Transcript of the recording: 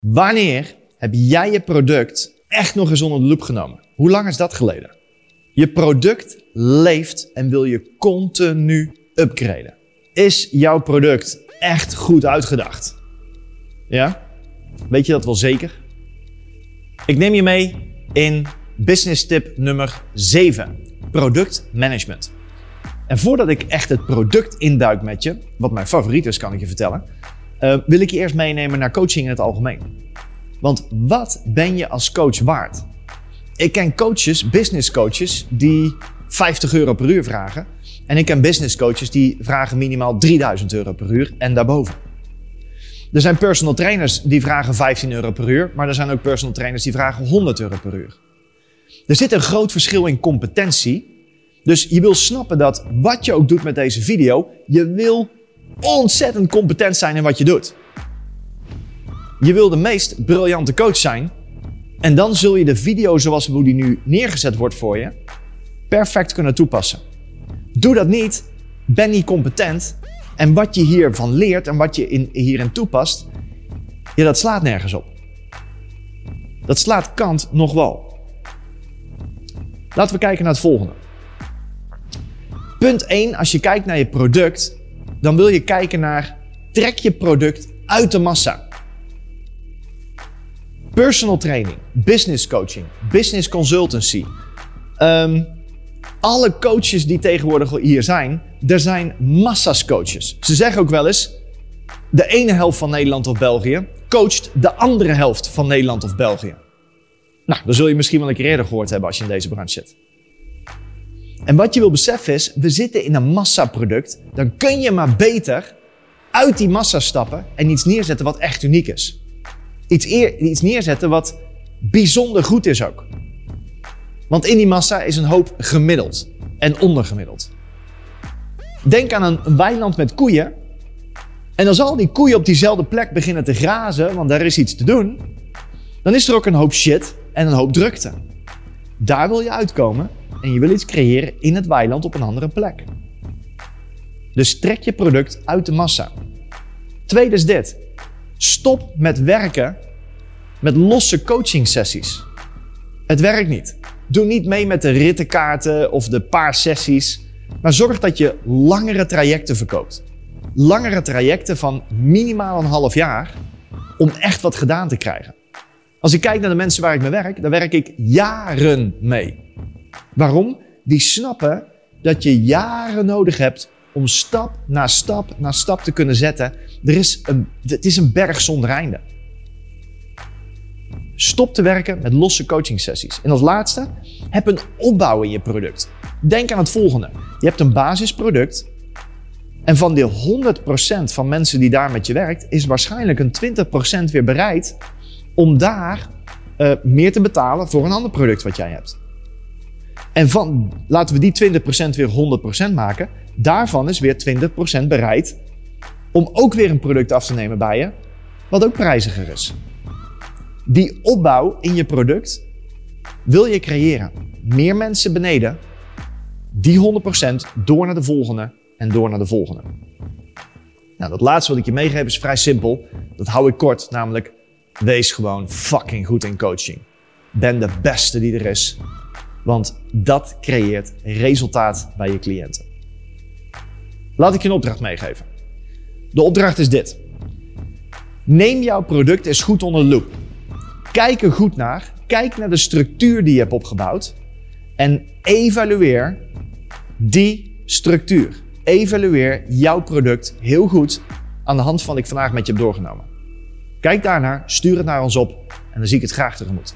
Wanneer heb jij je product echt nog eens onder de loep genomen? Hoe lang is dat geleden? Je product leeft en wil je continu upgraden. Is jouw product echt goed uitgedacht? Ja? Weet je dat wel zeker? Ik neem je mee in business tip nummer 7: productmanagement. En voordat ik echt het product induik met je, wat mijn favoriet is, kan ik je vertellen, uh, wil ik je eerst meenemen naar coaching in het algemeen. Want wat ben je als coach waard? Ik ken coaches, business coaches, die 50 euro per uur vragen. En ik ken business coaches die vragen minimaal 3000 euro per uur en daarboven. Er zijn personal trainers die vragen 15 euro per uur, maar er zijn ook personal trainers die vragen 100 euro per uur. Er zit een groot verschil in competentie. Dus je wil snappen dat wat je ook doet met deze video, je wil ontzettend competent zijn in wat je doet. Je wil de meest briljante coach zijn. En dan zul je de video zoals hoe die nu neergezet wordt voor je, perfect kunnen toepassen. Doe dat niet, ben niet competent. En wat je hiervan leert en wat je in, hierin toepast, ja, dat slaat nergens op. Dat slaat kant nog wel. Laten we kijken naar het volgende. Punt 1, als je kijkt naar je product, dan wil je kijken naar trek je product uit de massa. Personal training, business coaching, business consultancy. Um, alle coaches die tegenwoordig hier zijn, er zijn massa's coaches. Ze zeggen ook wel eens, de ene helft van Nederland of België coacht de andere helft van Nederland of België. Nou, dat zul je misschien wel een keer eerder gehoord hebben als je in deze branche zit. En wat je wil beseffen is, we zitten in een massaproduct. Dan kun je maar beter uit die massa stappen en iets neerzetten wat echt uniek is. Iets, eer, iets neerzetten wat bijzonder goed is ook. Want in die massa is een hoop gemiddeld en ondergemiddeld. Denk aan een weiland met koeien. En als al die koeien op diezelfde plek beginnen te grazen, want daar is iets te doen, dan is er ook een hoop shit en een hoop drukte. Daar wil je uitkomen en je wil iets creëren in het weiland op een andere plek. Dus trek je product uit de massa. Tweede is dit. Stop met werken met losse coaching sessies. Het werkt niet. Doe niet mee met de rittenkaarten of de paar sessies, maar zorg dat je langere trajecten verkoopt. Langere trajecten van minimaal een half jaar om echt wat gedaan te krijgen. Als ik kijk naar de mensen waar ik mee werk, dan werk ik jaren mee. Waarom? Die snappen dat je jaren nodig hebt om stap na stap na stap te kunnen zetten. Er is een, het is een berg zonder einde. Stop te werken met losse coaching sessies. En als laatste, heb een opbouw in je product. Denk aan het volgende. Je hebt een basisproduct. En van die 100% van mensen die daar met je werkt, is waarschijnlijk een 20% weer bereid om daar uh, meer te betalen voor een ander product wat jij hebt. En van, laten we die 20% weer 100% maken, daarvan is weer 20% bereid om ook weer een product af te nemen bij je, wat ook prijziger is. Die opbouw in je product wil je creëren. Meer mensen beneden, die 100% door naar de volgende en door naar de volgende. Nou, dat laatste wat ik je meegeef is vrij simpel. Dat hou ik kort, namelijk wees gewoon fucking goed in coaching. Ben de beste die er is. Want dat creëert resultaat bij je cliënten. Laat ik je een opdracht meegeven. De opdracht is dit. Neem jouw product eens goed onder de loep. Kijk er goed naar. Kijk naar de structuur die je hebt opgebouwd. En evalueer die structuur. Evalueer jouw product heel goed aan de hand van wat ik vandaag met je heb doorgenomen. Kijk daarnaar, stuur het naar ons op en dan zie ik het graag tegemoet.